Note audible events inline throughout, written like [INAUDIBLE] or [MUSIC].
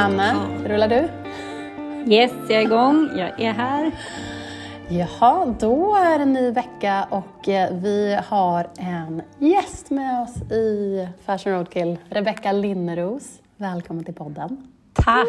Anna, rullar du? Yes, jag är igång. Jag är här. Jaha, då är det en ny vecka och eh, vi har en gäst med oss i Fashion Roadkill, Rebecka Linneros. Välkommen till podden. Tack!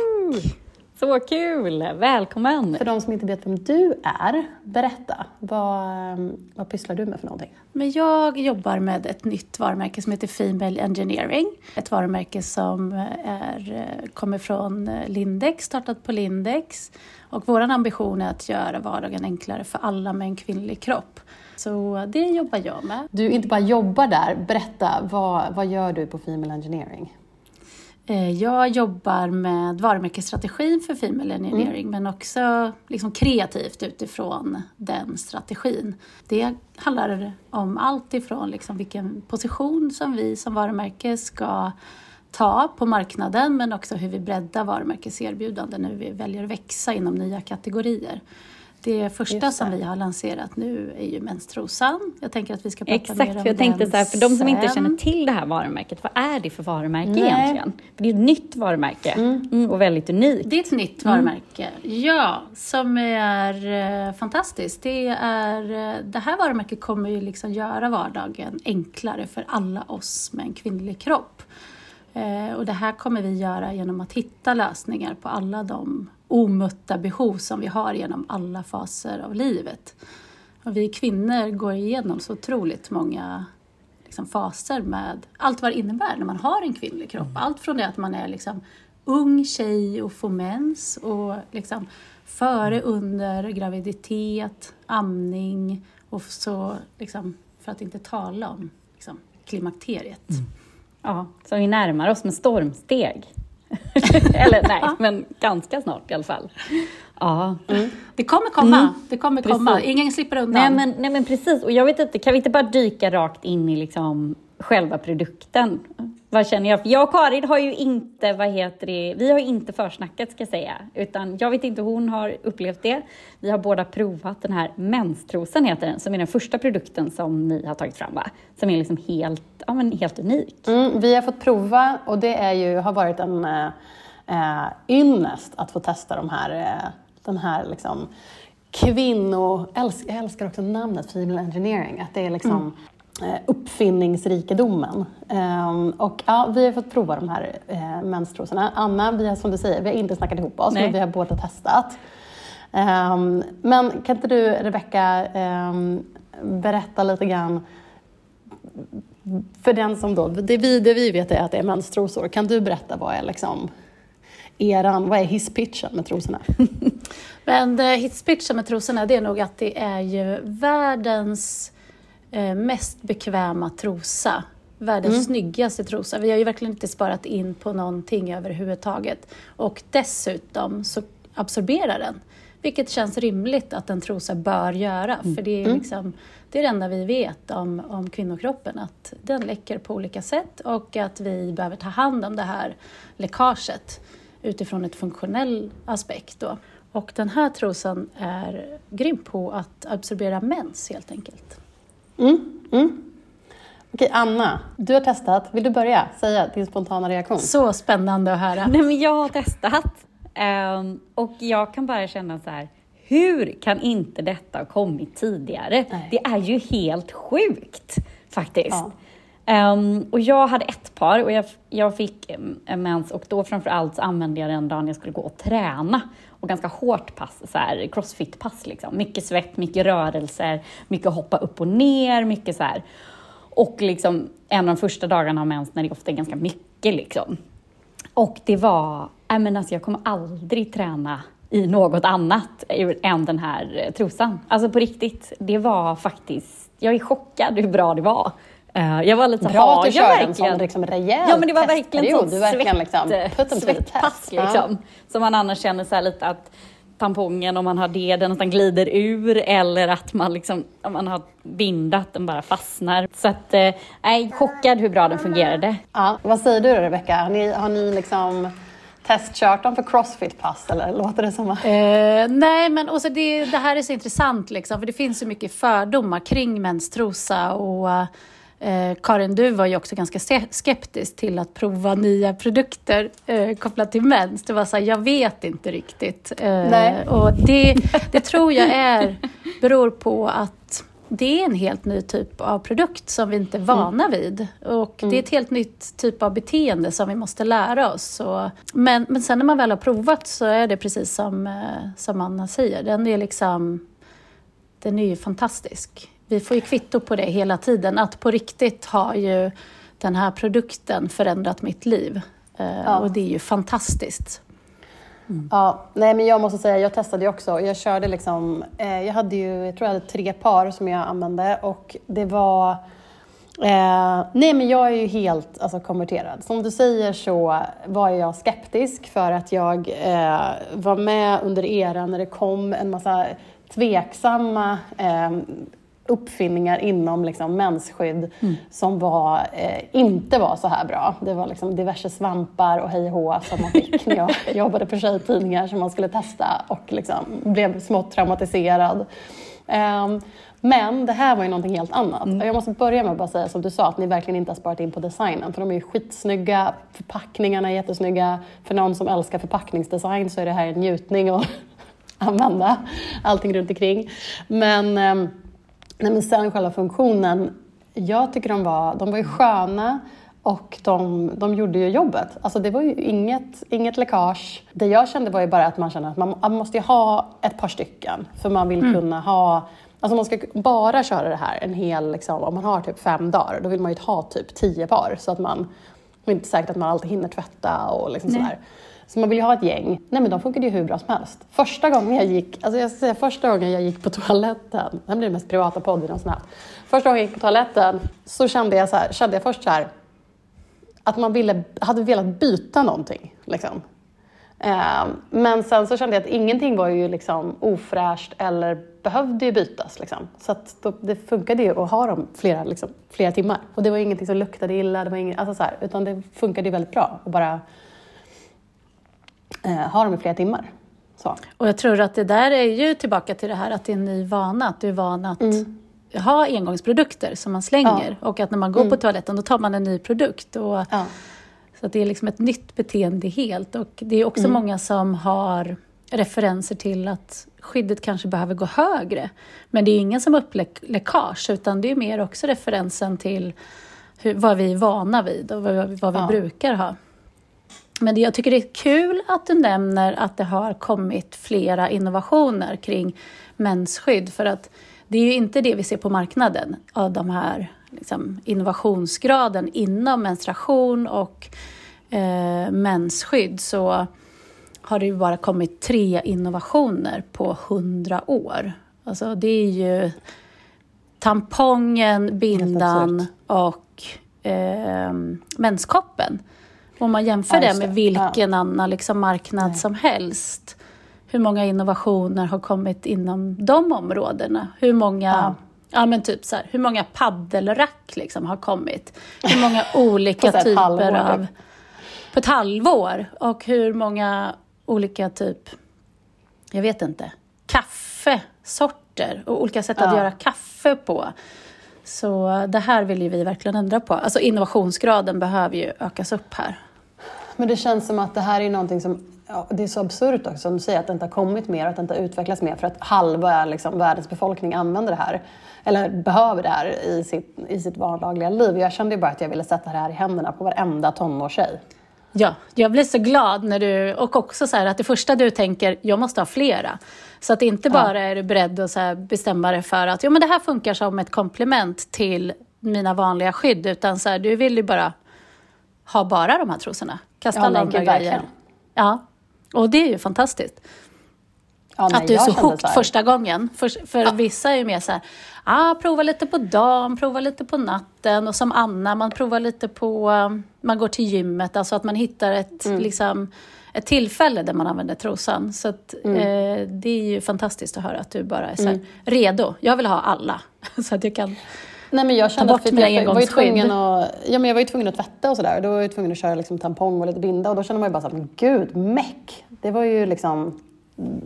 Så kul! Välkommen! För de som inte vet vem du är, berätta. Vad, eh, vad pysslar du med för någonting? Men jag jobbar med ett nytt varumärke som heter Female Engineering. Ett varumärke som är, kommer från Lindex, startat på Lindex. Och vår ambition är att göra vardagen enklare för alla med en kvinnlig kropp. Så det jobbar jag med. Du inte bara jobbar där, berätta, vad, vad gör du på Female Engineering? Jag jobbar med varumärkesstrategin för Female Engineering mm. men också liksom kreativt utifrån den strategin. Det handlar om allt ifrån liksom vilken position som vi som varumärke ska ta på marknaden men också hur vi breddar varumärkeserbjudanden när vi väljer att växa inom nya kategorier. Det första som vi har lanserat nu är ju menstrosan. Jag tänker att vi ska prata Exakt, mer om för jag tänkte den så här, för de som inte känner till det här varumärket, vad är det för varumärke Nej. egentligen? För det är ett nytt varumärke mm. Mm, och väldigt unikt. Det är ett nytt mm. varumärke, ja, som är eh, fantastiskt. Det, är, eh, det här varumärket kommer ju liksom göra vardagen enklare för alla oss med en kvinnlig kropp. Eh, och det här kommer vi göra genom att hitta lösningar på alla de omötta behov som vi har genom alla faser av livet. Och vi kvinnor går igenom så otroligt många liksom, faser med allt vad det innebär när man har en kvinnlig kropp. Mm. Allt från det att man är liksom, ung tjej och får mens och liksom, före, mm. under graviditet, amning och så, liksom, för att inte tala om liksom, klimakteriet. Mm. Ja, så vi närmar oss med stormsteg. [LAUGHS] Eller nej, men ganska snart i alla fall. Ja. Mm. Det kommer komma. Mm. Det kommer komma. Ingen slipper undan. Nej men, nej men precis. Och jag vet inte, kan vi inte bara dyka rakt in i liksom själva produkten? Vad känner jag? För jag och Karin har ju inte, vad heter det, vi har inte försnackat ska jag säga. Utan jag vet inte hur hon har upplevt det. Vi har båda provat den här menstrosen heter den, som är den första produkten som ni har tagit fram va? Som är liksom helt, ja men helt unik. Mm, vi har fått prova och det är ju, har varit en äh, ynnest att få testa de här, äh, den här liksom kvinno... Jag älskar också namnet Female Engineering, att det är liksom mm Eh, uppfinningsrikedomen. Um, och ja, vi har fått prova de här uh, menstrosorna. Anna, vi har som du säger, vi har inte snackat ihop oss, Nej. men vi har båda testat. Um, men kan inte du, Rebecka, um, berätta lite grann för den som då, det vi, det vi vet är att det är menstrosor. Kan du berätta vad är liksom eran, vad är hisspitchen med trosorna? [LAUGHS] Men uh, hisspitchen med trosorna, det är nog att det är ju världens eh, mest bekväma trosa. Världens mm. snyggaste trosa. Vi har ju verkligen inte sparat in på någonting överhuvudtaget. Och dessutom så absorberar den. Vilket känns rimligt att en trosa bör göra. Mm. För det är, mm. liksom, det är det enda vi vet om, om kvinnokroppen. Att den läcker på olika sätt och att vi behöver ta hand om det här läckaget utifrån ett funktionell aspekt. Då. Och den här trosan är grym på att absorbera mens helt enkelt. Mm, mm. Okej, Anna, du har testat. Vill du börja säga din spontana reaktion? Så spännande att höra. Nej, men jag har testat um, och jag kan bara känna så här, hur kan inte detta ha kommit tidigare? Nej. Det är ju helt sjukt faktiskt. Ja. Um, och jag hade ett par och jag, jag fick um, mens och då framförallt så använde jag den dagen jag skulle gå och träna och ganska hårt pass, så här, crossfit-pass. Liksom. Mycket svett, mycket rörelser, mycket hoppa upp och ner, mycket så här. Och liksom en av de första dagarna av mens när det ofta är ganska mycket. Liksom. Och det var, I men alltså jag kommer aldrig träna i något annat än den här trosan. Alltså på riktigt, det var faktiskt, jag är chockad hur bra det var. Uh, jag var lite Bra har att du körde en sån liksom rejäl Ja men det var verkligen sån du verkligen liksom, svettpass liksom. Som man annars känner så lite att tampongen, om man har det, den nästan glider ur eller att man liksom, om man har bindat, den bara fastnar. Så att, eh, jag är chockad hur bra den fungerade. Ja, vad säger du då Rebecka? Har ni, har ni liksom testkört dem för crossfit-pass eller låter det som att... Eh, nej, men också det, det här är så intressant liksom, för det finns så mycket fördomar kring menstrosa och Eh, Karin, du var ju också ganska skeptisk till att prova nya produkter eh, kopplat till mens. Det var så här, jag vet inte riktigt. Eh, Nej. Och det, det tror jag är, beror på att det är en helt ny typ av produkt som vi inte är vana mm. vid. Och mm. det är ett helt nytt typ av beteende som vi måste lära oss. Och, men, men sen när man väl har provat så är det precis som, eh, som Anna säger, den är liksom den är ju fantastisk. Vi får ju kvitto på det hela tiden, att på riktigt har ju den här produkten förändrat mitt liv. Eh, ja. Och det är ju fantastiskt. Mm. Ja, nej men jag måste säga, jag testade ju också. Jag körde liksom, eh, jag hade ju, jag tror jag hade tre par som jag använde och det var Eh, nej men jag är ju helt alltså, konverterad. Som du säger så var jag skeptisk för att jag eh, var med under eran när det kom en massa tveksamma eh, uppfinningar inom liksom, mensskydd mm. som var, eh, inte var så här bra. Det var liksom diverse svampar och hej och som man fick när jag [LAUGHS] jobbade på tjejtidningar som man skulle testa och liksom blev smått traumatiserad. Eh, men det här var ju någonting helt annat. Mm. Jag måste börja med att bara säga som du sa, att ni verkligen inte har sparat in på designen. För de är ju skitsnygga, förpackningarna är jättesnygga. För någon som älskar förpackningsdesign så är det här en njutning att [LAUGHS] använda allting runt omkring. Men eh, Nej, men sen själva funktionen, jag tycker de var, de var ju sköna och de, de gjorde ju jobbet. Alltså det var ju inget, inget läckage. Det jag kände var ju bara att man känner att man, man måste ha ett par stycken för man vill mm. kunna ha Alltså man ska bara köra det här en hel, liksom, om man har typ fem dagar, då vill man ju ha typ tio par så att man, det är inte säkert att man alltid hinner tvätta och liksom sådär. Så man vill ju ha ett gäng. Nej men de funkade ju hur bra som helst. Första gången jag gick, alltså jag säga första gången jag gick på toaletten, det här blir den mest privata podden snabbt. Första gången jag gick på toaletten så kände jag, så här, kände jag först så här, att man ville, hade velat byta någonting. Liksom. Eh, men sen så kände jag att ingenting var ju liksom ofräscht eller behövde ju bytas. Liksom. Så då, det funkade ju att ha dem flera, liksom, flera timmar. Och det var ingenting som luktade illa, det var ingen, alltså så här, utan det funkade ju väldigt bra. Och bara ha dem i flera timmar. Så. Och jag tror att det där är ju tillbaka till det här att det är en ny vana, att du är van att mm. ha engångsprodukter som man slänger ja. och att när man går mm. på toaletten då tar man en ny produkt. Och, ja. Så att det är liksom ett nytt beteende helt och det är också mm. många som har referenser till att skyddet kanske behöver gå högre. Men det är ingen som uppläckage utan det är mer också referensen till hur, vad vi är vana vid och vad, vad vi ja. brukar ha. Men jag tycker det är kul att du nämner att det har kommit flera innovationer kring mensskydd. För att det är ju inte det vi ser på marknaden av de här liksom, innovationsgraden inom menstruation och eh, mensskydd. Så har det ju bara kommit tre innovationer på hundra år. Alltså det är ju tampongen, bindan och eh, menskoppen. Om man jämför ja, det med vilken ja. annan liksom marknad Nej. som helst. Hur många innovationer har kommit inom de områdena? Hur många ja. Ja men typ så här, hur många paddelrack liksom har kommit? Hur många [LAUGHS] olika typer halvår, av... På ett halvår? Och hur många olika typ, jag vet inte, kaffesorter och olika sätt ja. att göra kaffe på. Så det här vill ju vi verkligen ändra på. Alltså innovationsgraden behöver ju ökas upp här. Men det känns som att det här är någonting som Ja, det är så absurt också som du säger att det inte har kommit mer att det inte har utvecklats mer för att halva liksom, världens befolkning använder det här. Eller behöver det här i sitt, i sitt vardagliga liv. Jag kände ju bara att jag ville sätta det här i händerna på varenda tonårstjej. Ja, jag blir så glad när du, och också så här att det första du tänker, jag måste ha flera. Så att inte bara ja. är du beredd att så bestämma dig för att jo, men det här funkar som ett komplement till mina vanliga skydd, utan så här, du vill ju bara ha bara de här trosorna. Kasta ja, alla andra grejer. Ja, och det är ju fantastiskt. Ja, att du är så hooked första gången. För, för ja. vissa är ju mer så här, ah, prova lite på dagen, prova lite på natten. Och som Anna, man provar lite på, man går till gymmet. Alltså att man hittar ett, mm. liksom, ett tillfälle där man använder trosan. Så att, mm. eh, det är ju fantastiskt att höra att du bara är så här, mm. redo. Jag vill ha alla. [LAUGHS] så att jag kan Nej, men jag kände ta bort att mina jag, var ju tvungen att, ja, men jag var ju tvungen att tvätta och sådär. Då var jag tvungen att köra liksom tampong och lite binda och då kände man ju bara såhär, men gud, meck! Det var ju liksom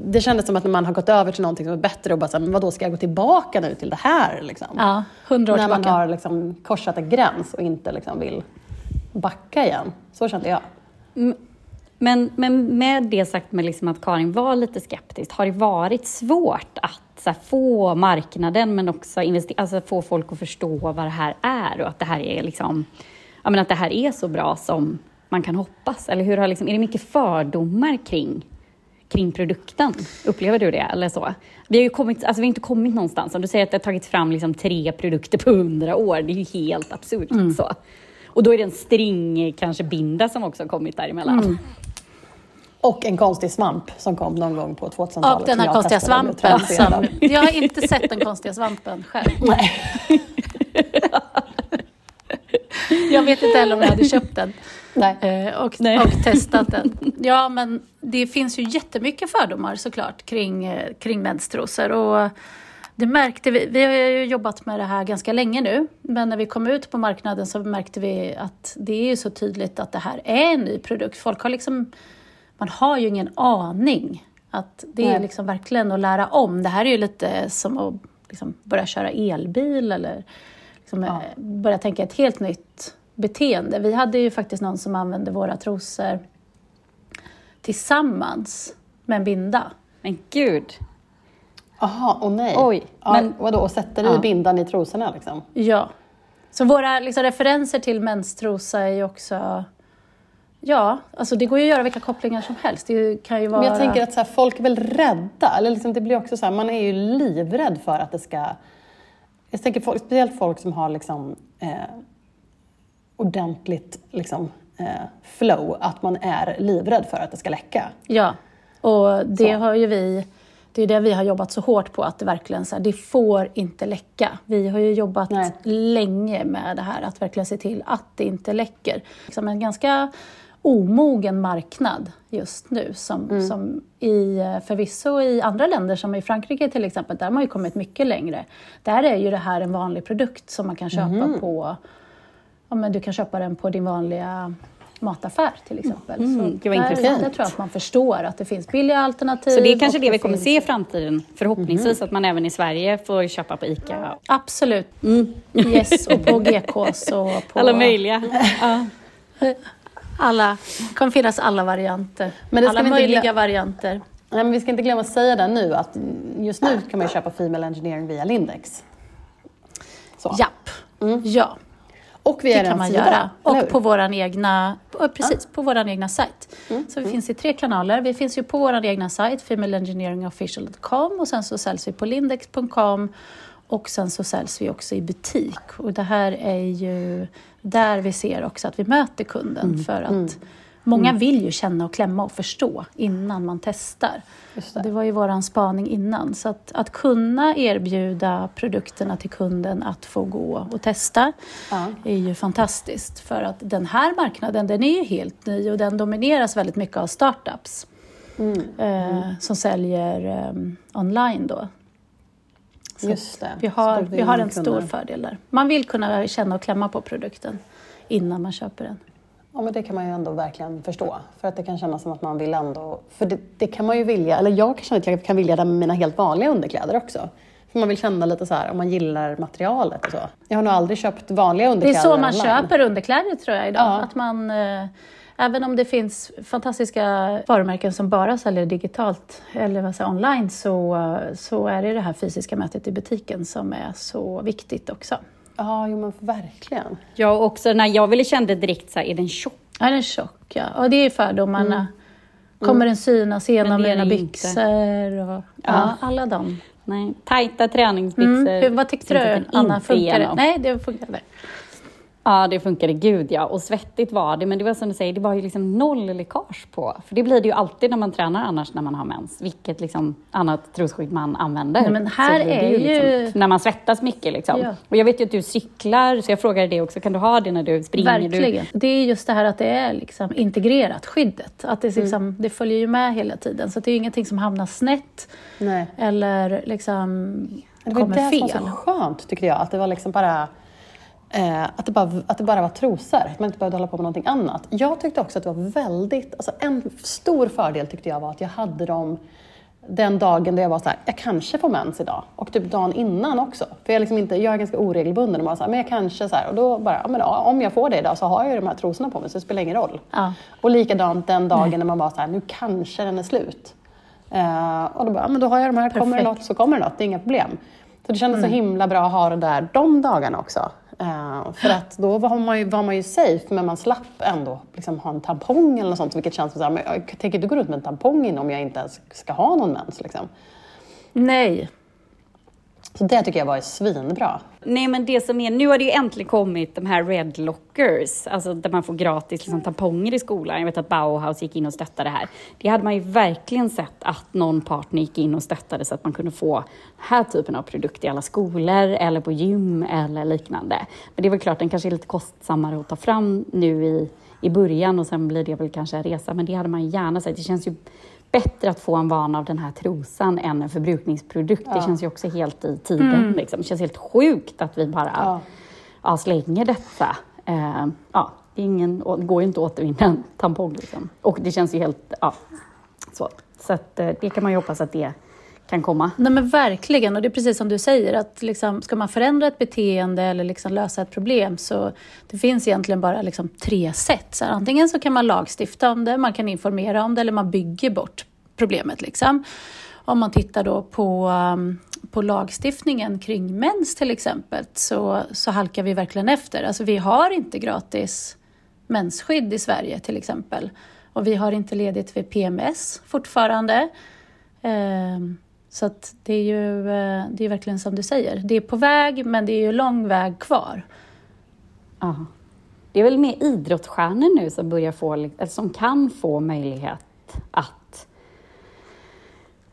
det kändes som att när man har gått över till någonting som är bättre och bara så här, men vadå, ska jag gå tillbaka nu till det här? Liksom? Ja, hundra år När man tillbaka. har liksom korsat en gräns och inte liksom vill backa igen. Så kände jag. Men, men med det sagt med liksom att Karin var lite skeptisk, har det varit svårt att här, få marknaden men också investera, alltså få folk att förstå vad det här är och att det här är liksom, ja, men att det här är så bra som man kan hoppas? Eller hur har liksom, är det mycket fördomar kring, kring produkten? Upplever du det? Eller så? Vi har ju kommit, alltså vi har inte kommit någonstans. Om du säger att det har tagits fram liksom tre produkter på hundra år, det är ju helt absurt. Så. Och då är det en string, kanske binda som också har kommit däremellan. Och en konstig svamp som kom någon gång på 2000-talet. Och den här konstiga svampen. Som, jag har inte sett den konstiga svampen själv. Nej. [LAUGHS] Jag vet inte heller om jag hade köpt den Nej. eh, och, Nej. och testat den. Ja, men det finns ju jättemycket fördomar såklart kring, eh, kring menstrosor. Och det märkte vi, vi har ju jobbat med det här ganska länge nu, men när vi kom ut på marknaden så märkte vi att det är ju så tydligt att det här är en ny produkt. Folk har liksom, man har ju ingen aning. Att det är liksom verkligen att lära om. Det här är ju lite som att liksom börja köra elbil eller liksom Ja. eh, börja tänka ett helt nytt beteende. Vi hade ju faktiskt någon som använde våra trosor tillsammans med en binda. Men gud, Jaha, och nej. Oj, Ja, men- vadå, och sätter i Ja. bindan i trosorna liksom? Ja. Så våra liksom, referenser till menstrosa är ju också... Ja, alltså det går ju att göra vilka kopplingar som helst. Det kan ju vara... Men jag tänker att så här, folk är väl rädda? Eller liksom, det blir också så här, man är ju livrädd för att det ska... Jag tänker folk, speciellt folk som har liksom, eh, ordentligt liksom, eh, flow, att man är livrädd för att det ska läcka. Ja, och det Så. har ju vi... Det är det vi har jobbat så hårt på, att det verkligen så här, det får inte läcka. Vi har ju jobbat Nej. länge med det här, att verkligen se till att det inte läcker. Liksom en ganska omogen marknad just nu, som, Mm. som i, eh, förvisso i andra länder, som i Frankrike till exempel, där har man ju kommit mycket längre. Där är ju det här en vanlig produkt som man kan köpa Mhm. på ja, men du kan köpa den på din vanliga mataffär till exempel. Mm, så där, intressant. där tror jag att man förstår att det finns billiga alternativ. så det är kanske det vi kommer finns- se i framtiden, förhoppningsvis, att man även i Sverige får köpa på ICA. Absolut. Yes, och på GKs och [LAUGHS] på... Alla möjliga. Ja. Alla, det kommer finnas alla varianter. Alla möjliga glö- varianter. Nej, men vi ska inte glömma att säga det nu, att just nu kan man ju köpa Female Engineering via Lindex. Så. Japp. Ja, Och via det kan man sidan, göra. Och på vår egna, ja, precis, på våran egna sajt. Mm, Så vi finns i tre kanaler. Vi finns ju på vår egna sajt, femaleengineeringofficial.com och sen så säljs vi på lindex.com och sen så säljs vi också i butik. Och det här är ju där vi ser också att vi möter kunden Mm, för att många vill ju känna och klämma och förstå innan man testar. Det det. var ju våran spaning innan. Så att, att kunna erbjuda produkterna till kunden att få gå och testa Ja. är ju fantastiskt. För att den här marknaden den är ju helt ny och den domineras väldigt mycket av startups Mm. eh, som säljer eh, online. Då. Just det. Vi har, vi har en kunna- stor fördel där. Man vill kunna känna och klämma på produkten innan man köper den. Ja, men det kan man ju ändå verkligen förstå. För att det kan kännas som att man vill ändå... För det, det kan man ju vilja, eller jag kan känna att jag kan vilja det med mina helt vanliga underkläder också. För man vill känna lite så här om man gillar materialet och så. Jag har nog aldrig köpt vanliga Det är underkläder så man online. köper underkläder tror jag idag. Ja. Att man, eh, även om det finns fantastiska varumärken som bara säljer digitalt eller vad säger, online så, så är det det här fysiska mötet i butiken som är så viktigt också. Ja, jo men verkligen. Jag också, när jag ville kände direkt så här, är den tjock? Ja, den är tjock ja. Och det är fördomarna. Kommer den synas genom är mina byxor? Och, ja. alla de. Nej, tajta träningsbyxor. Mm. Hur, vad tyckte du, Anna? inte Funkar det? Nej, det funkade. Ja, det funkade. Gud ja. Och svettigt var det. Men det var som du säger, det var ju liksom noll läckage på. För det blir det ju alltid när man tränar annars när man har mens. Vilket liksom annat trosskydd man använder. Nej, men här Så blir det är ju- Liksom, när man svettas mycket liksom. Ja. Och jag vet ju att du cyklar, så jag frågade dig också. Kan du ha det när du springer? Du, Verkligen. Det är just det här att det är liksom integrerat, skyddet. Att det, liksom, det följer ju med hela tiden. Så det är ingenting som hamnar snett Nej. eller liksom Det var kommer det fel. som var så skönt tyckte jag. Att det var liksom bara... Eh, att, det bara, att det bara var trosor, att man inte behövde hålla på med någonting annat. Jag tyckte också att det var väldigt... Alltså en stor fördel tyckte jag var att jag hade dem den dagen då jag var så här, jag kanske får mens idag. Och typ dagen innan också. För jag, liksom inte, jag är ganska oregelbunden och bara så här, men jag kanske så här. Och då bara, ja, men om jag får det idag så har jag ju de här trosorna på mig så det spelar ingen roll. Ja. Och likadant den dagen Nej. när man var så här, nu kanske den är slut. Uh, och då bara, ja, men då har jag de här, Perfekt. kommer det något så kommer det något, det är inga problem. Så det kändes mm. så himla bra att ha det där de dagarna också. Uh, för att då var man, ju, var man ju safe, men man slapp ändå liksom, ha en tampong eller något sånt, vilket känns som men jag tänker inte gå runt med en tampong in om jag inte ens ska ha någon mens. Liksom. Nej, så det tycker jag var svinbra. Nej men det som är, nu har det ju äntligen kommit de här Red Lockers, alltså där man får gratis liksom, tamponger i skolan. Jag vet att Bauhaus gick in och stöttade det här. Det hade man ju verkligen sett att någon partner gick in och stöttade så att man kunde få den här typen av produkt i alla skolor eller på gym eller liknande. Men det är väl klart, den kanske är lite kostsammare att ta fram nu i, i början och sen blir det väl kanske en resa, men det hade man gärna sett. Det känns ju bättre att få en vana av den här trosan än en förbrukningsprodukt. Ja. Det känns ju också helt i tiden. Mm. Liksom. Det känns helt sjukt att vi bara ja. Ja, slänger detta. Eh, ja, ingen, det går ju inte att återvinna en tampong. Liksom. Och det känns ju helt... Ja, så så att, eh, det kan man ju hoppas att det kan komma. Nej men verkligen, och det är precis som du säger, att liksom, ska man förändra ett beteende eller liksom lösa ett problem så det finns egentligen bara liksom tre sätt. Så här, antingen så kan man lagstifta om det, man kan informera om det eller man bygger bort problemet. Liksom. Om man tittar då på, um, på lagstiftningen kring mens till exempel så, så halkar vi verkligen efter. Alltså vi har inte gratis mensskydd i Sverige till exempel. Och vi har inte ledigt vid PMS fortfarande. Ehm, så att det är ju eh, det är verkligen som du säger, det är på väg men det är ju lång väg kvar. Ja. Det är väl mer idrottsstjärnor nu som, börjar få, som kan få möjlighet att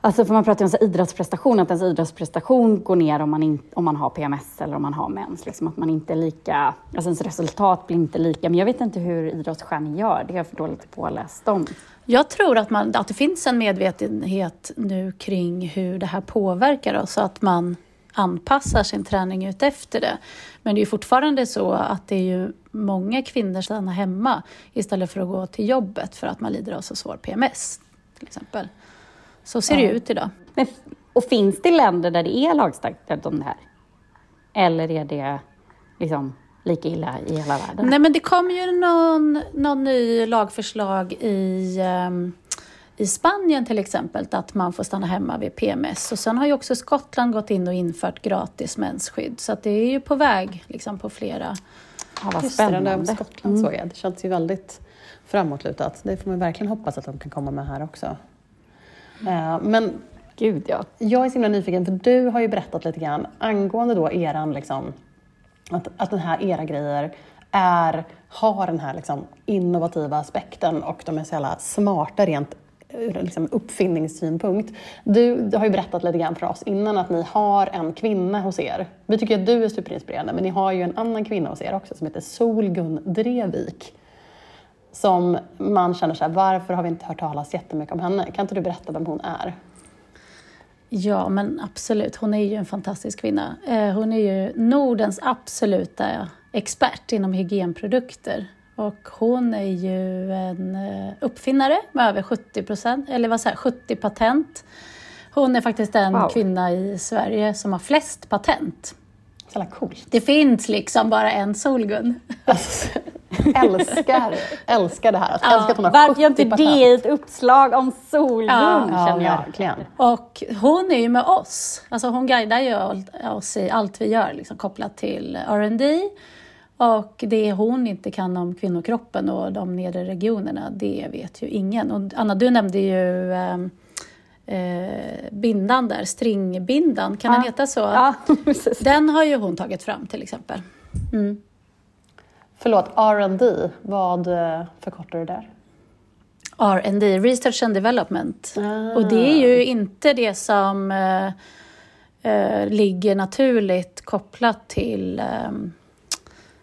Alltså för man pratar om så idrottsprestation, att ens idrottsprestation går ner om man, in, om man har PMS eller om man har mens. Liksom att man inte är lika, alltså ens resultat blir inte lika. Men jag vet inte hur idrottsstjärnor gör, det är jag för dåligt påläst om. Jag tror att, man, att det finns en medvetenhet nu kring hur det här påverkar oss, så att man anpassar sin träning ut efter det. Men det är fortfarande så att det är ju många kvinnor som stannar hemma istället för att gå till jobbet för att man lider av så svår PMS, till exempel. Så ser ja. det ut idag. Men, och finns det länder där det är lagstadgat om det här? Eller är det liksom lika illa i hela världen? Nej, men det kom ju någon, någon ny lagförslag i, um, i Spanien till exempel, att man får stanna hemma vid PMS. Och sen har ju också Skottland gått in och infört gratis mensskydd, så att det är ju på väg liksom, på flera... Ja, vad spännande. Skottland mm. såg jag. Det känns ju väldigt framåtlutat. Det får man verkligen hoppas att de kan komma med här också. Uh, men Gud, ja. Jag är så himla nyfiken, för du har ju berättat lite grann angående då eran liksom, att, att den här era grejer är, har den här liksom innovativa aspekten och de är så jävla smarta rent ur liksom uppfinningssynpunkt. Du, du har ju berättat lite grann för oss innan att ni har en kvinna hos er. Vi tycker att du är superinspirerande, men ni har ju en annan kvinna hos er också som heter Solgun Drevik. Som man känner så här, varför har vi inte hört talas jättemycket om henne? Kan inte du berätta vem hon är? Ja, men absolut. Hon är ju en fantastisk kvinna. Eh, hon är ju Nordens absoluta expert inom hygienprodukter. Och hon är ju en eh, uppfinnare med över 70, procent, eller vad säger, 70 patent. Hon är faktiskt den wow. kvinna i Sverige som har flest patent. Så coolt. Det finns liksom bara en Solgun. Alltså, [LAUGHS] älskar, älskar det här. Alltså, älskar att hon har Varför gör inte det ett uppslag om Solgun, ja, känner jag. Verkligen. Och hon är ju med oss. Alltså hon guidar ju oss i allt vi gör, liksom, kopplat till R&D. Och det hon inte kan om kvinnokroppen och de nedre regionerna, det vet ju ingen. Och Anna, du nämnde ju ehm, eh, bindan där, stringbindan, kan ja. den heta så? Ja, [LAUGHS] den har ju hon tagit fram till exempel. Mm. Förlåt, R&D, vad eh, förkortar du där? R&D, Research and Development. Ah. Och det är ju inte det som eh, eh, ligger naturligt kopplat till eh,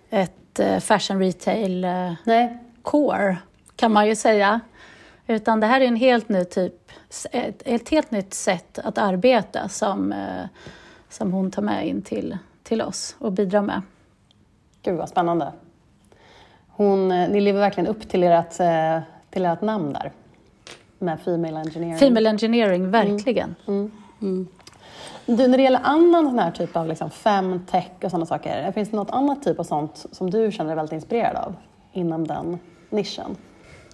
ett fashion retail Nej. core, kan man ju säga. Utan det här är en helt ny typ, ett, ett helt nytt sätt att arbeta som, som hon tar med in till, till oss och bidrar med. Gud vad spännande. Hon, eh, ni lever verkligen upp till ert, eh, till ert namn där. med female engineering. Female engineering, verkligen. Mm. Mm. Du, när det gäller annan sån här typ av liksom femtech och sådana saker, finns det något annat typ av sånt som du känner dig väldigt inspirerad av inom den nischen?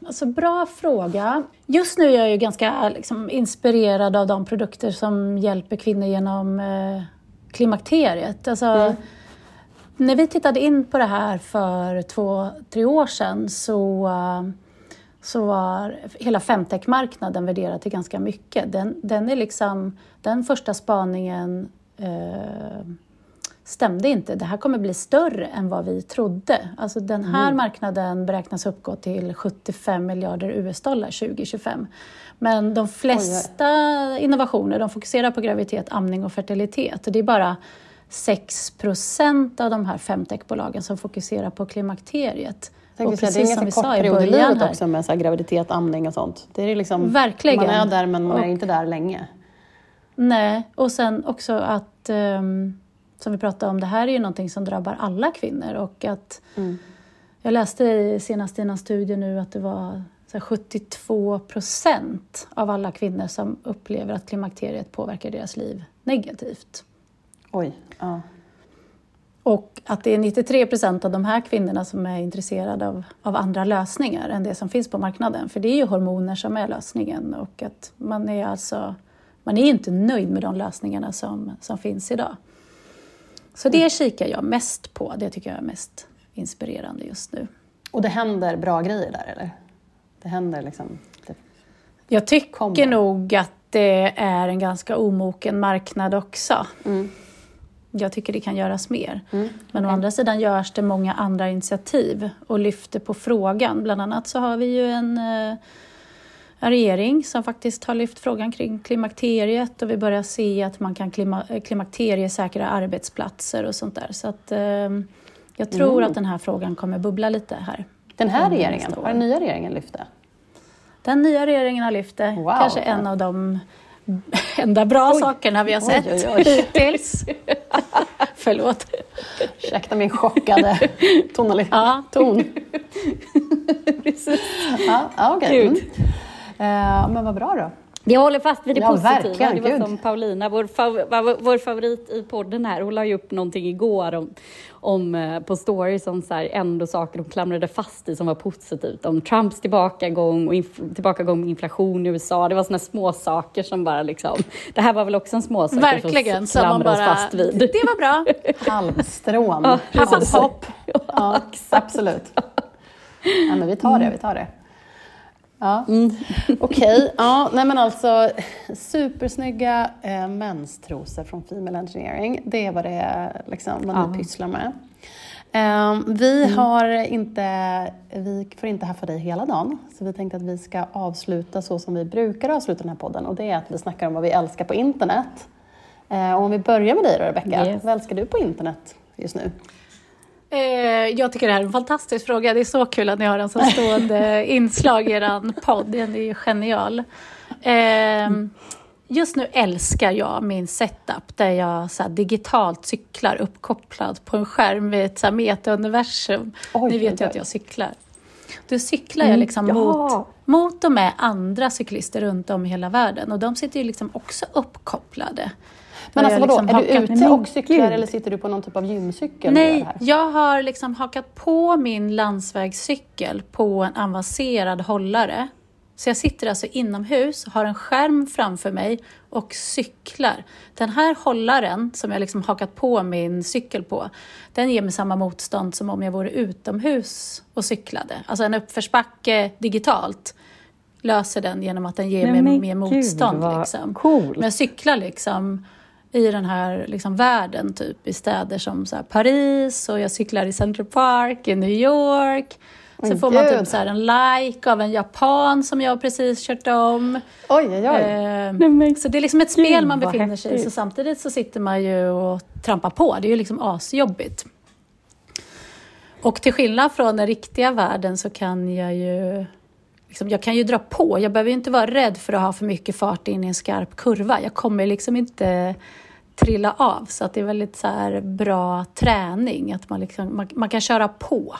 Alltså, bra fråga. Just nu är jag ju ganska liksom, inspirerad av de produkter som hjälper kvinnor genom eh, klimakteriet. Alltså, mm. När vi tittade in på det här för två, tre år sedan så, så var hela femtech-marknaden värderad till ganska mycket. Den, den, är liksom, den första spaningen uh, stämde inte. Det här kommer bli större än vad vi trodde. Alltså den här mm. marknaden beräknas uppgå till 75 miljarder US-dollar 2025. Men de flesta Oj. innovationer de fokuserar på graviditet, amning och fertilitet. Och det är bara 6 procent av de här femtechbolagen som fokuserar på klimakteriet. Och precis det är en ganska kort period i livet också med så graviditet, amning och sånt. Det är liksom, Verkligen. Man är där men man och, är inte där länge. Nej, och sen också att um, som vi pratade om, det här är ju någonting som drabbar alla kvinnor och att mm. jag läste senast i en studie nu att det var 72 procent av alla kvinnor som upplever att klimakteriet påverkar deras liv negativt. Oj, ja. Och att det är 93 procent av de här kvinnorna som är intresserade av, av andra lösningar än det som finns på marknaden. För det är ju hormoner som är lösningen och att man är alltså man är inte nöjd med de lösningarna som, som finns idag. Så det mm. kikar jag mest på. Det tycker jag är mest inspirerande just nu. Och det händer bra grejer där, eller? Det händer liksom... Det jag tycker kommer. nog att det är en ganska omoken marknad också. Mm. Jag tycker det kan göras mer. Mm. Men okay. å andra sidan görs det många andra initiativ och lyfter på frågan. Bland annat så har vi ju en eh, en regering som faktiskt har lyft frågan kring klimakteriet och vi börjar se att man kan klima, klimakteriesäkra arbetsplatser och sånt där. Så att, eh, jag tror mm. att den här frågan kommer bubbla lite här. Den här regeringen, har den nya regeringen lyft det? Den nya regeringen har lyft det. Wow. Kanske en av de enda bra oj. sakerna vi har sett oj, oj, hittills. [LAUGHS] Förlåt. Ursäkta min chockade tonalitet. Ja. ton. [LAUGHS] [LAUGHS] Precis. Ja, ja, okay. Eh, men vad bra då. Jag håller fast vid det ja, positiva. Det var Gud. som Paulina, vår, fav vår favorit i podden här, hon la ju upp någonting igår om, om eh, på stories om så här, ändå saker hon klamrade fast i som var positivt. Om Trumps tillbakagång och tillbakagång med inflation i USA. Det var såna små saker som bara liksom... Det här var väl också en småsak Verkligen, som man bara... fast vid. Det var bra. [LAUGHS] Halmstrån. Ja, Halmhopp. Ja, absolut. Ja, men vi tar det, vi tar det. Ja. Mm. [LAUGHS] Okej, okay. ja, nej men alltså supersnygga eh, menstrosor från Female Engineering. Det är vad det är liksom, vad ja. pysslar med. Eh, vi, mm. har inte, vi får inte haffa dig hela dagen, så vi tänkte att vi ska avsluta så som vi brukar avsluta den här podden och det är att vi snackar om vad vi älskar på internet. Eh, och om vi börjar med dig då Rebecka, yes. vad älskar du på internet just nu? Eh, jag tycker det här är en fantastisk fråga. Det är så kul att ni har en så stående [LAUGHS] inslag i er podd. Den är ju genial. Eh, just nu älskar jag min setup där jag så digitalt cyklar uppkopplad på en skärm vid ett meta-universum. Ni vet ju att jag cyklar. Då cyklar jag mm, liksom mm, mot, mot och med andra cyklister runt om i hela världen och de sitter ju liksom också uppkopplade. Men alltså vadå, liksom är du ute och cyklar eller sitter du på någon typ av gymcykel? Nej, jag har liksom hakat på min landsvägscykel på en avancerad hållare. Så jag sitter alltså inomhus, har en skärm framför mig och cyklar. Den här hållaren som jag liksom hakat på min cykel på, den ger mig samma motstånd som om jag vore utomhus och cyklade. Alltså en uppförsbacke digitalt löser den genom att den ger Nej, mig mer motstånd. Gud, liksom. cool. Men jag cyklar liksom i den här liksom världen, typ i städer som så Paris och jag cyklar i Central Park i New York. Så oh, får man typ så en like av en japan som jag precis kört om. Oj, oj, oj. Eh, så det är liksom ett spel man befinner sig i, så samtidigt så sitter man ju och trampar på. Det är ju liksom asjobbigt. Och till skillnad från den riktiga världen så kan jag ju liksom, jag kan ju dra på. Jag behöver inte vara rädd för att ha för mycket fart in i en skarp kurva. Jag kommer liksom inte trilla av. Så att det är väldigt så bra träning, att man, liksom, man, man, kan köra på.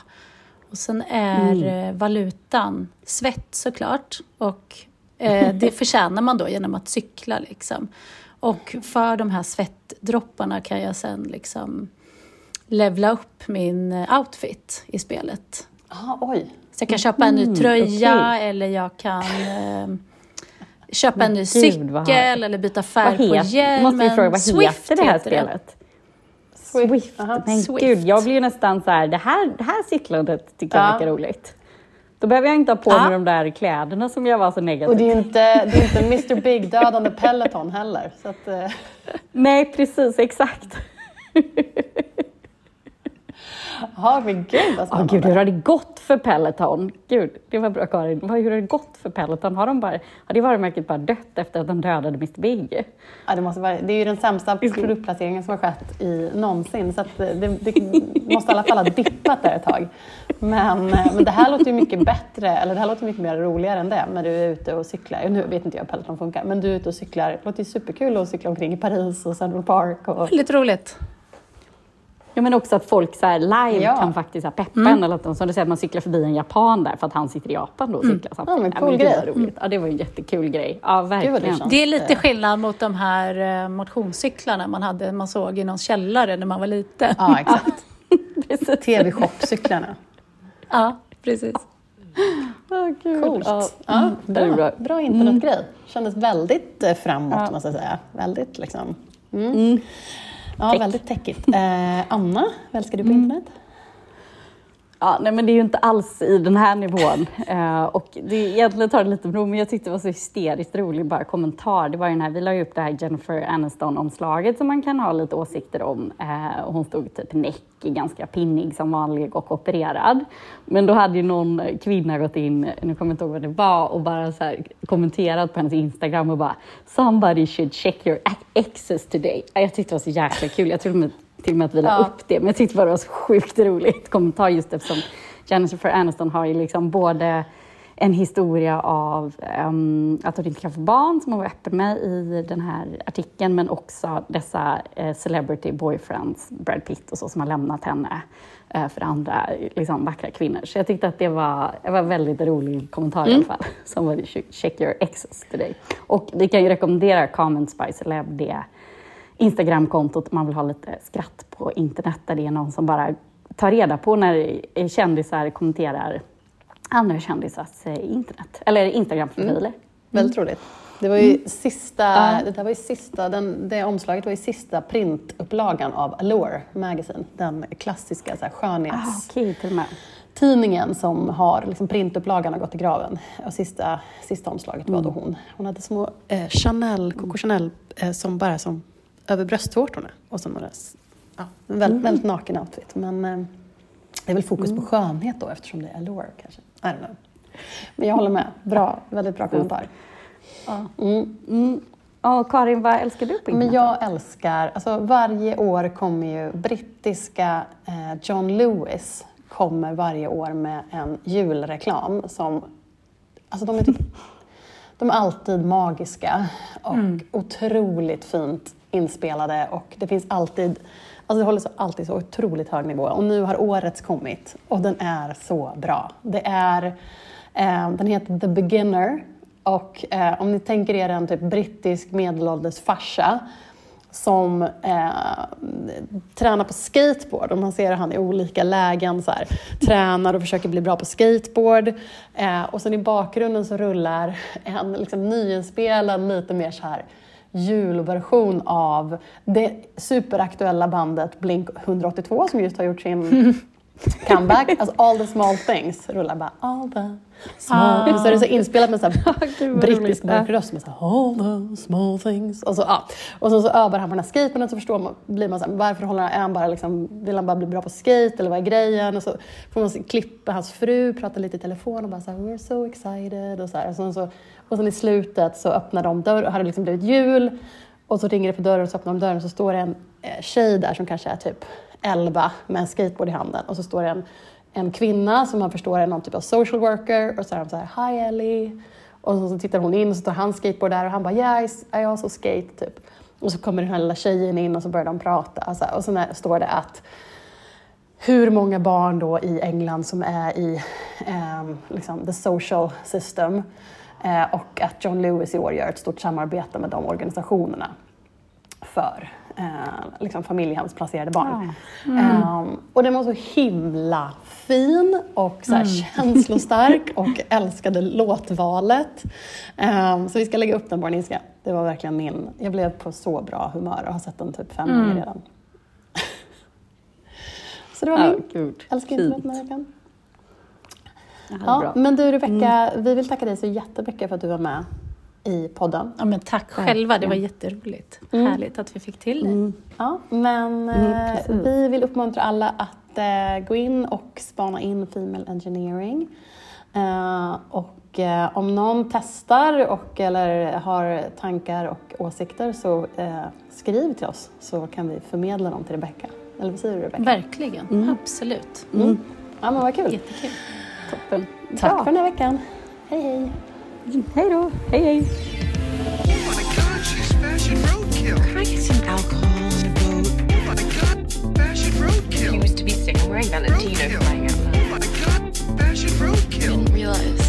Och sen är mm. valutan svett såklart och Eh, det [LAUGHS] förtjänar man då genom att cykla. Liksom. Och för de här svettdropparna kan jag sen liksom levla upp min eh, outfit i spelet. Ah, oj. Så jag kan köpa en ny Mm, tröja okej. eller jag kan eh, köpa en ny Gud, cykel eller byta Vad färg på hjälmen. måste vi fråga, vad Swift heter det här heter spelet? Swift. Swift. Men Swift. gud, jag blir ju nästan så här, det här, det här cyklandet tycker jag Ja. verkar roligt. Då behöver jag inte ha på Ja. mig de där kläderna som jag var så negativ Och det är ju inte, det är inte Mr Big-dödande Peloton heller. Så att, eh, Nej, precis, exakt. Ja, men gud vad spännande. gud, hur har det gått för Peloton? Gud, det var bra Karin. Hur har det gått för Peloton? Har, de bara, har det varumärket bara dött efter att de dödade Mr Big? Ja, det, måste vara, det är ju den sämsta produktplaceringen som har skett i någonsin. Så att det, det, det måste i alla fall ha dippat där ett tag. Men, eh, men det här låter ju mycket bättre, eller det här låter mycket mer roligare än det. När du är ute och cyklar. Nu vet inte jag hur Peloton funkar, men du är ute och cyklar. Det låter ju superkul att cykla omkring i Paris och Central Park. Och, Väldigt roligt. Ja, men också att folk så här live Ja. kan faktiskt så peppa en. Eller att de, som du säger, att man cyklar förbi en japan där för att han sitter i Japan då och cyklar samtidigt. Ja, men cool grej. roligt. Ja, det var en jättekul grej. Ja, det verkligen. känns. Det är lite skillnad mot de här eh, motionscyklarna man, hade, man såg i någon källare när man var liten. ja, exakt. [LAUGHS] TV-shop-cyklarna. Ja, precis. Gud. Coolt. Ja. Ja, Mm, det bra, bra. bra internetgrej. Kändes väldigt eh, framåt Ja. måste jag säga. Väldigt liksom. Mm. Ja, Tech. väldigt techigt. Eh, Anna, vad älskar du på internet? Ja, nej, men det är ju inte alls i den här nivån. [LAUGHS] Eh, och det, egentligen tar det lite bro, men jag tyckte det var så hysteriskt rolig bara kommentar. Det var ju den här, vi la ju upp det här Jennifer Aniston-omslaget som man kan ha lite åsikter om. Och hon stod typ näck, ganska pinnig som vanlig och opererad. Men då hade ju någon kvinna gått in, nu kommer jag inte ihåg vad det var, och bara så här kommenterat på hennes Instagram och bara “Somebody should check your exes today”. Ja, Jag tyckte det var så jäkla kul. Jag trodde till och med att vi la Ja. upp det, men jag tyckte bara det var så sjukt roligt kommentar just eftersom Jennifer Aniston har ju liksom både en historia av ehm, att hon inte kan få barn, som hon var öppen med i den här artikeln, men också dessa eh, celebrity boyfriends, Brad Pitt och så, som har lämnat henne eh, för andra liksom, vackra kvinnor. Så jag tyckte att det var, det var en väldigt rolig kommentar i alla fall. Som var check your exes today. Och vi kan ju rekommendera Comments by Celeb, det Instagramkontot man vill ha lite skratt på internet där det är någon som bara tar reda på när kändisar kommenterar andra kändisars eh, internet, eller Instagramprofiler. Väldigt roligt. Det var ju Mm. sista, Ja. det där var ju sista, den, det omslaget var ju sista printupplagan av Allure Magazine. Den klassiska så här, Ah, skönhets... Och med. tidningen som har liksom printupplagan har gått i graven. Och sista, sista omslaget var då Mm. hon. Hon hade små eh, Chanel, Coco Chanel eh, som bara som över bröstvårtorna. Och så några, ja, en väldigt, Mm. väldigt naken outfit. Men eh, det är väl fokus på skönhet då eftersom det är allure kanske. I don't know. Men jag håller med. Bra, väldigt bra kommentar. Ja. Mm. Mm. Och Karin, vad älskar du på internet? Men jag älskar, alltså varje år kommer ju brittiska eh, John Lewis kommer varje år med en julreklam som, alltså de är typ, de är alltid magiska och otroligt fint inspelade och det finns alltid, alltså det håller så, alltid så otroligt hög nivå och nu har årets kommit och den är så bra. Det är, eh, den heter The Beginner och eh, om ni tänker er en typ brittisk medelålders farsa som eh, tränar på skateboard och man ser han i olika lägen så här, tränar och försöker bli bra på skateboard. Eh, och sen i bakgrunden så rullar en liksom, nyinspelad, lite mer så här julversion av det superaktuella bandet Blink 182 som just har gjort sin [LAUGHS] comeback. Alltså All the small things rullar bara All the small... Ah. Så är det så inspelat med så [LAUGHS] vad brittisk röst med så här, All the small things. Och så, ja. och så, så övar han på den här skateboarden så förstår man, blir man så här, varför håller han, bara liksom, vill han bara bli bra på skate eller vad är grejen? Och så får man klippa hans fru, prata lite i telefon och bara så här, we're so excited och så här. Och sen, så, och sen i slutet så öppnar de dörren, har det liksom blivit jul. Och så ringer det på dörren och så öppnar de dörren och så står det en eh, tjej där som kanske är typ 11 med en skateboard i handen. Och så står det en, en kvinna som man förstår är någon typ av social worker. Och så är de så här Hi Ellie. Och så, så tittar hon in och så står hans skateboard där och han bara Yeah I, I also skate typ. Och så kommer den här lilla tjejen in och så börjar de prata. Alltså, och sen står det att hur många barn då i England som är i um, liksom the social system och att John Lewis i år gör ett stort samarbete med de organisationerna för eh, liksom familjehemsplacerade barn. Ja. Mm. Um, och den var så himla fin och så mm. känslostark och älskade låtvalet. Um, så vi ska lägga upp den på vår Insta. Det var verkligen min... Jag blev på så bra humör och har sett den typ fem mm. gånger redan. [LAUGHS] så det var min gud. Älskar internet den här veckan. Ja, men du Rebecka, mm. vi vill tacka dig så jättemycket för att du var med i podden. Ja, men tack själva, det var jätteroligt. Mm. Härligt att vi fick till det. Mm. Ja, men mm, eh, vi vill uppmuntra alla att eh, gå in och spana in Female Engineering. Eh, och eh, om någon testar och, eller har tankar och åsikter så eh, skriv till oss så kan vi förmedla dem till Rebecka. Eller vad säger du Rebecka? Verkligen, mm. absolut. Mm. Ja, men vad kul. Jättekul. Toppen. Tack Bra. för den här veckan. Hej hej. Hej då. Hej hej. He was to be sick and wearing Valentino flying out loud. Oh my god, fashion roadkill. Didn't realize.